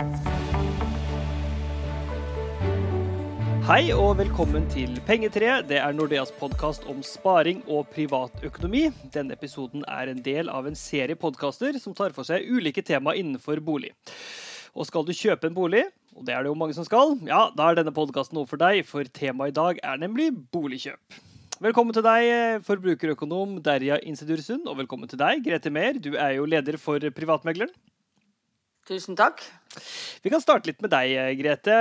Hei og velkommen til Pengetreet. Det er Nordeas podkast om sparing og privatøkonomi. Denne episoden er en del av en serie podkaster som tar for seg ulike tema innenfor bolig. Og skal du kjøpe en bolig, og det er det jo mange som skal, ja, da er denne podkasten noe for deg, for temaet i dag er nemlig boligkjøp. Velkommen til deg, forbrukerøkonom Derja Insidursund, og velkommen til deg, Grete Mehr. Du er jo leder for Privatmegleren. Tusen takk. Vi kan starte litt med deg, Grete.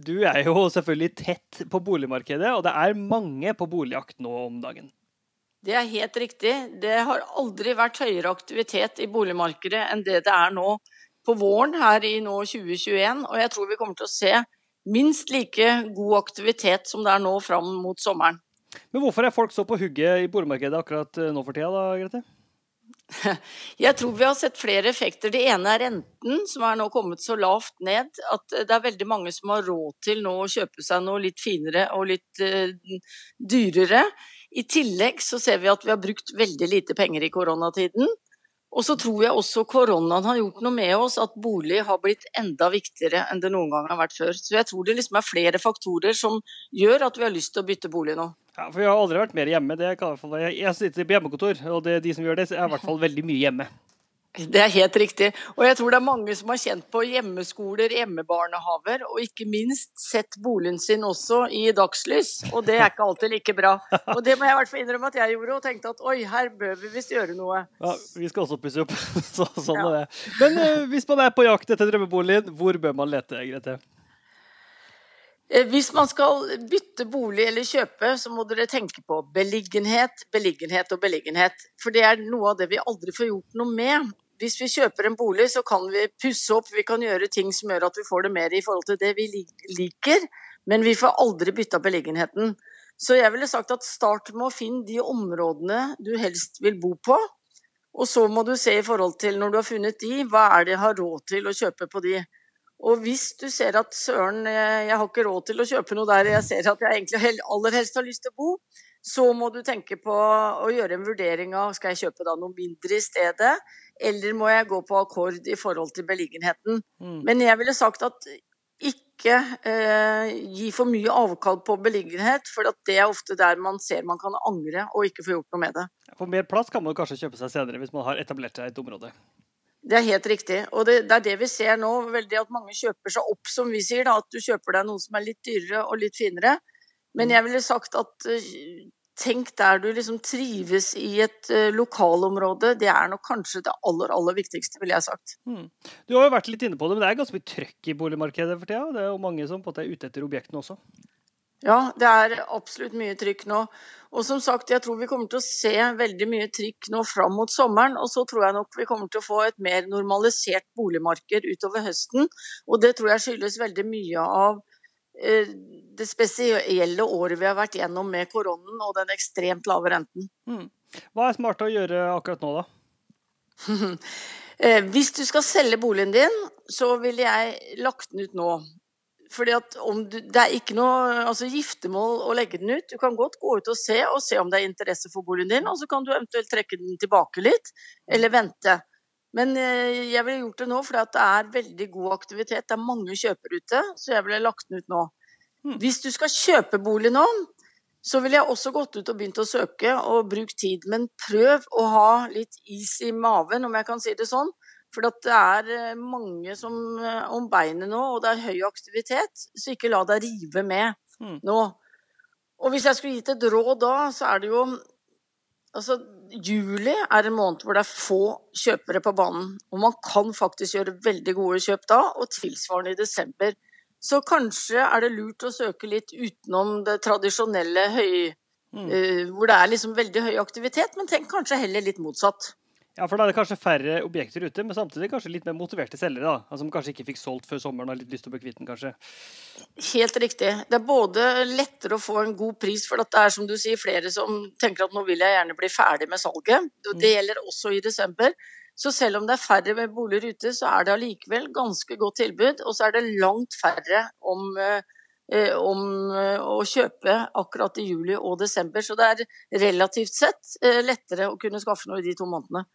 Du er jo selvfølgelig tett på boligmarkedet, og det er mange på boligjakt nå om dagen. Det er helt riktig. Det har aldri vært høyere aktivitet i boligmarkedet enn det det er nå på våren her i nå 2021. Og jeg tror vi kommer til å se minst like god aktivitet som det er nå fram mot sommeren. Men hvorfor er folk så på hugget i boligmarkedet akkurat nå for tida, da, Grete? Jeg tror vi har sett flere effekter. Det ene er renten, som er nå kommet så lavt ned at det er veldig mange som har råd til nå å kjøpe seg noe litt finere og litt uh, dyrere. I tillegg så ser vi at vi har brukt veldig lite penger i koronatiden. Og så tror jeg også koronaen har gjort noe med oss, at bolig har blitt enda viktigere enn det noen gang har vært før. Så jeg tror det liksom er flere faktorer som gjør at vi har lyst til å bytte bolig nå. Ja, for Vi har aldri vært mer hjemme. Det kan jeg, jeg sitter på hjemmekontor, og det, de som gjør det, er i hvert fall veldig mye hjemme. Det er helt riktig. Og jeg tror det er mange som har kjent på hjemmeskoler, hjemmebarnehaver, og ikke minst sett boligen sin også i dagslys. Og det er ikke alltid like bra. Og det må jeg i hvert fall innrømme at jeg gjorde, og tenkte at oi, her bør vi visst gjøre noe. Ja, Vi skal også pusse opp. Så, sånn ja. er det. Men uh, hvis man er på jakt etter drømmeboligen, hvor bør man lete, Grete? Eh, hvis man skal bytte bolig eller kjøpe, så må dere tenke på beliggenhet, beliggenhet og beliggenhet. For det er noe av det vi aldri får gjort noe med. Hvis vi kjøper en bolig, så kan vi pusse opp, vi kan gjøre ting som gjør at vi får det mer i forhold til det vi liker, men vi får aldri bytta beliggenheten. Så jeg ville sagt at start med å finne de områdene du helst vil bo på. Og så må du se i forhold til, når du har funnet de, hva er det jeg har råd til å kjøpe på de. Og hvis du ser at søren, jeg har ikke råd til å kjøpe noe der jeg ser at jeg egentlig aller helst har lyst til å bo, så må du tenke på å gjøre en vurdering av skal jeg kjøpe da noe mindre i stedet, eller må jeg gå på akkord i forhold til beliggenheten. Mm. Men jeg ville sagt at ikke eh, gi for mye avkall på beliggenhet, for det er ofte der man ser man kan angre og ikke få gjort noe med det. For mer plass kan man kanskje kjøpe seg senere hvis man har etablert seg i et område? Det er helt riktig. Og det, det, er det vi ser nå. veldig At mange kjøper seg opp, som vi sier. Da, at du kjøper deg noe som er litt dyrere og litt finere. Men mm. jeg ville sagt at uh, tenk der du liksom trives i et uh, lokalområde. Det er nok kanskje det aller, aller viktigste, ville jeg sagt. Mm. Du har jo vært litt inne på det, men det er ganske mye trøkk i boligmarkedet for tida. Det er jo mange som på en måte er ute etter objektene også. Ja, det er absolutt mye trykk nå. Og som sagt, jeg tror vi kommer til å se veldig mye trykk nå fram mot sommeren. Og så tror jeg nok vi kommer til å få et mer normalisert boligmarked utover høsten. Og det tror jeg skyldes veldig mye av eh, det spesielle året vi har vært gjennom med koronaen og den ekstremt lave renten. Mm. Hva er smart å gjøre akkurat nå, da? Eh, hvis du skal selge boligen din, så ville jeg lagt den ut nå. Fordi at du, Det er ikke noe altså giftermål å legge den ut. Du kan godt gå ut og se, og se om det er interesse for boligen din, og så kan du eventuelt trekke den tilbake litt, eller vente. Men eh, jeg ville gjort det nå, fordi det er veldig god aktivitet. Det er mange kjøpere ute, så jeg ville lagt den ut nå. Hmm. Hvis du skal kjøpe bolig nå, så ville jeg også gått ut og begynt å søke og brukt tid. Men prøv å ha litt is i maven, om jeg kan si det sånn. For det er eh, mange som eh, om beinet nå, og det er høy aktivitet. Så ikke la deg rive med mm. nå. Og hvis jeg skulle gitt et råd da, så er det jo Altså, juli er en måned hvor det er få kjøpere på banen. Og man kan faktisk gjøre veldig gode kjøp da, og tilsvarende i desember. Så kanskje er det lurt å søke litt utenom det tradisjonelle høy, mm. uh, hvor det er liksom veldig høy aktivitet, men tenk kanskje heller litt motsatt. Ja, for da er det kanskje færre objekter ute, men samtidig kanskje litt mer motiverte selgere, da, altså, som kanskje ikke fikk solgt før sommeren og har litt lyst til å bli kvitt den, kanskje? Helt riktig. Det er både lettere å få en god pris, for det er som du sier, flere som tenker at nå vil jeg gjerne bli ferdig med salget. Det mm. gjelder også i desember. Så selv om det er færre med boliger ute, så er det allikevel ganske godt tilbud. Og så er det langt færre om uh, om eh, å kjøpe akkurat i juli og desember. Så det er relativt sett eh, lettere å kunne skaffe noe i de to månedene.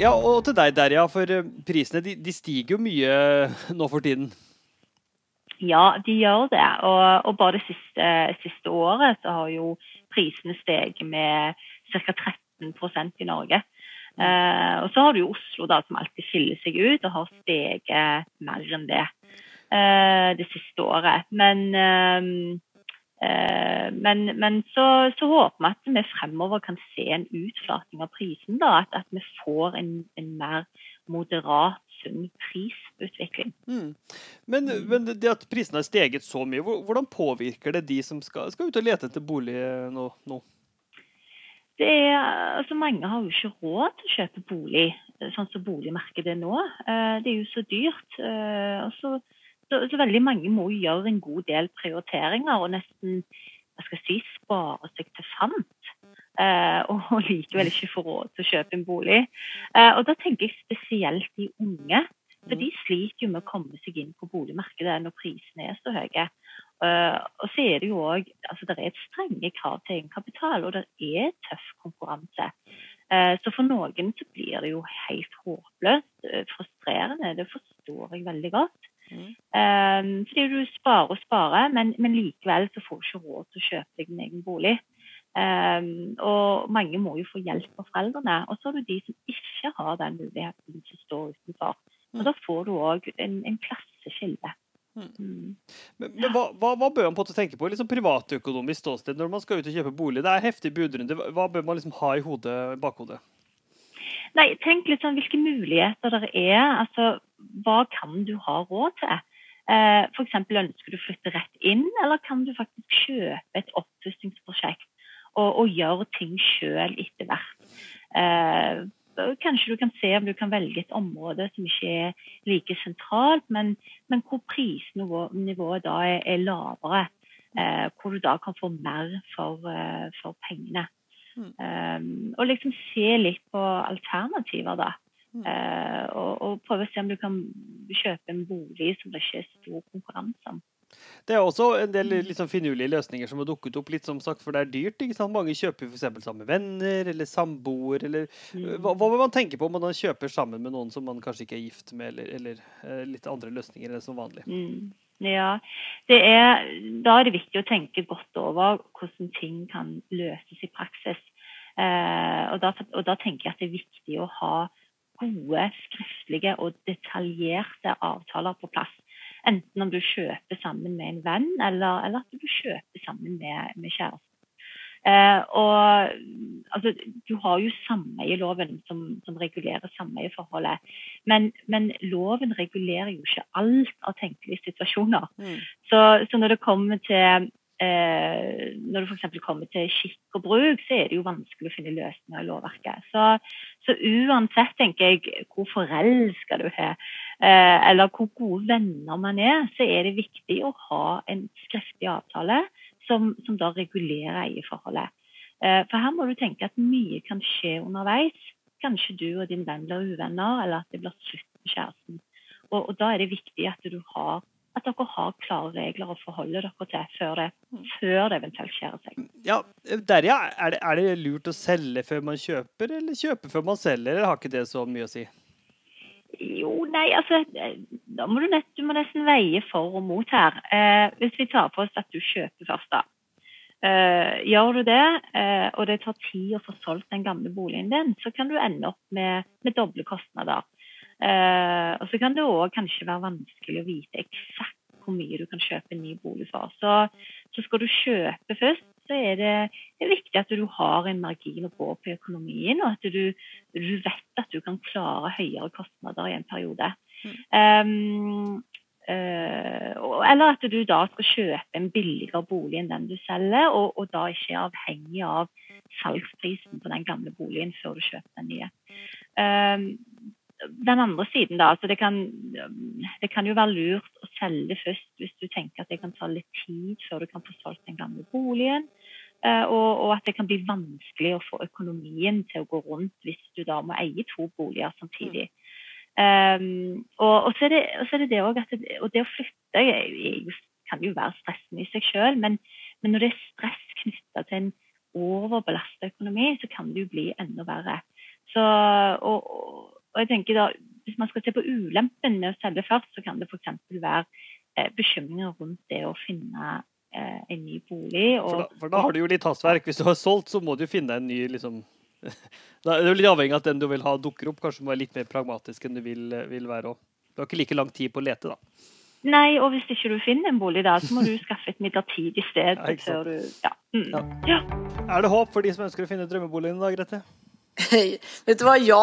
Ja, og til deg Derja, for eh, prisene de, de stiger jo mye nå for tiden. Ja, de gjør det. Og, og bare det siste, siste, året så har jo prisene steget med ca. 13% i Norge. Eh, og så har du jo Oslo, da, som alltid skiller seg ut og har steget mer enn det eh, det siste året. Men, eh, eh men, men så, så, håper vi at vi fremover kan se en utflating av prisen. da, At, at vi får en, en, mer moderat, sunn prisutvikling. Mm. Men, men, det at prisene har steget så mye, hvordan påvirker det de som skal, skal ut og lete etter bolig nå? nå? Det er, altså Mange har jo ikke råd til å kjøpe bolig, sånn som boligmarkedet nå. Eh, det er jo så dyrt. Og så, så, så, veldig mange må gjøre en god del prioriteringer og nesten hva skal jeg si, spare seg til fant. Eh, og likevel ikke få råd til å kjøpe en bolig. Og da tenker jeg spesielt de unge. For de sliter jo med å komme seg inn på boligmarkedet når prisene er så høye. Uh, og så er det jo òg altså Det er et strenge krav til egenkapital, og det er tøff konkurranse. Uh, så for noen så blir det jo helt håpløst uh, frustrerende. Det forstår jeg veldig godt. Mm. fordi du sparer og sparer, men, men, likevel så får du ikke råd til å kjøpe deg din egen bolig. og mange må jo få hjelp av foreldrene. Og så er det de som ikke har den muligheten til å stå utenfor. Og da får du òg en, en klasseskille. Mm. mm. Men, men hva, hva, hva, bør man på tenke på liksom privatøkonomisk ståsted når man skal ut og kjøpe bolig? Det er heftig budrunde. Hva bør man liksom ha i hodet, bakhodet? Nei, Tenk litt sånn hvilke muligheter det er. Altså, Hva kan du ha råd til? Eh, F.eks. ønsker du å flytte rett inn, eller kan du faktisk kjøpe et oppussingsprosjekt og, og gjøre ting sjøl etter hvert? Eh, Kanskje du kan se om du kan velge et område som ikke er like sentralt, men, men hvor prisnivået da er, er lavere. Eh, hvor du da kan få mer for, uh, for pengene. Mm. Um, og liksom se litt på alternativer, da. Mm. Uh, og, og, prøve å se om du kan kjøpe en bolig som det ikke er stor konkurranse om. Det er også en del liksom, finurlige løsninger som har dukket opp, litt som sagt, for det er dyrt. ikke sant? Mange kjøper f.eks. sammen med venner eller samboer. Eller, mm. hva, hva må man tenke på om man kjøper sammen med noen som man kanskje ikke er gift med, eller, eller uh, litt andre løsninger enn som vanlig? Mm. Ja, er, Da er det viktig å tenke godt over hvordan ting kan løses i praksis. Eh, og, da, og da tenker jeg at det er viktig å ha gode, skriftlige og detaljerte avtaler på plass. Enten om du kjøper sammen med en venn, eller, eller at du kjøper sammen med, med kjæresten. Eh, og altså, Du har jo sameieloven som, som regulerer sameieforholdet. Men, men loven regulerer jo ikke alt av tenkelige situasjoner. Mm. Så, så, når det kommer til eh, når det f.eks. kommer til skikk og bruk, så er det jo vanskelig å finne løsninger i lovverket. Så, så uansett, tenker jeg, hvor forelska du er, eh, eller hvor gode venner man er, så er det viktig å ha en skriftlig avtale som, som da regulerer eierforholdet. Eh, for her må du tenke at mye kan skje underveis. Kanskje du og din venn blir uvenner, eller at det blir slutt med kjæresten. Og, og da er det viktig at du har at dere har klare regler å forholde dere til før det, før det eventuelt skjer seg. Ja, Derja, er det, er det, lurt å selge før man kjøper, eller kjøpe før man selger? Eller har ikke det så mye å si? Jo, nei, altså Da må du, nett, du må nesten veie for og mot her. Eh, hvis vi tar på oss at du kjøper først, da. Eh, gjør du det, eh, og det tar tid å få solgt den gamle boligen din, så kan du ende opp med, med doble kostnader. Eh, og så kan det òg kanskje være vanskelig å vite eksakt hvor mye du kan kjøpe en ny bolig for. Så, så skal du kjøpe først, så er det, det er viktig at du har en margin å gå på i økonomien, og at du, du, vet at du kan klare høyere kostnader i en periode. Mm. Um, uh, eller at du da skal kjøpe en billigere bolig enn den du selger, og, og da ikke er avhengig av salgsprisen på den gamle boligen før du kjøper den nye. Um, den andre siden, da. Altså det, kan, det, kan, jo være lurt å selge først hvis du tenker at det kan ta litt tid før du kan få solgt den gamle boligen. Eh, og, og, at det kan bli vanskelig å få økonomien til å gå rundt hvis du da må eie to boliger samtidig. Um, og, og, så det, og, så er det det òg at det, og det å flytte kan jo være stressende i seg sjøl, men, men, når det er stress knytta til en overbelasta økonomi, så kan det jo bli enda verre. Så, og jeg tenker da, Hvis man skal se på ulempen med å selge først, så kan det f.eks. være eh, bekymringer rundt det å finne eh, en ny bolig. Og, for, da, for, da, har du jo litt hastverk. Hvis du har solgt, så må du finne en ny liksom da er det litt avhengig av at den du vil ha, dukker opp. Kanskje du må være litt mer pragmatisk enn du vil, vil være òg. Du har ikke like lang tid på å lete, da. Nei, og hvis ikke du finner en bolig da, så må du skaffe et midlertidig sted ja, før du ja. Mm. ja. ja. Er det håp for de som ønsker å finne drømmeboligen da, Grete? Vet du hva, ja.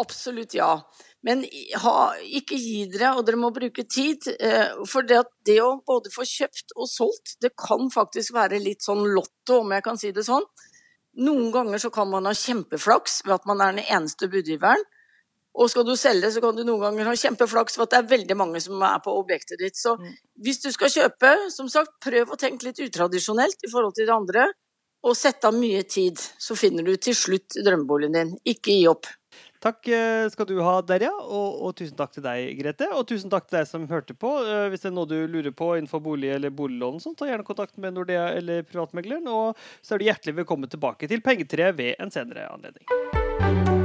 Absolutt ja. Men ha, ikke gi dere, og dere må bruke tid. Eh, for det, det å både få kjøpt og solgt, det kan faktisk være litt sånn lotto, om jeg kan si det sånn. Noen ganger så kan man ha kjempeflaks ved at man er den eneste budgiveren. Og skal du selge, så kan du noen ganger ha kjempeflaks for at det er veldig mange som er på objektet ditt. Så mm. hvis du skal kjøpe, som sagt, prøv å tenke litt utradisjonelt i forhold til det andre. Og sette av mye tid, så finner du til slutt drømmeboligen din. Ikke gi opp. Takk eh, skal du ha, Derja, og, og, tusen takk til deg, Grete. Og tusen takk til deg som hørte på. Eh, hvis det er noe du lurer på innenfor bolig eller boliglån, så ta gjerne kontakt med Nordea eller privatmegleren. Og så er du hjertelig velkommen tilbake til Pengetreet ved en senere anledning.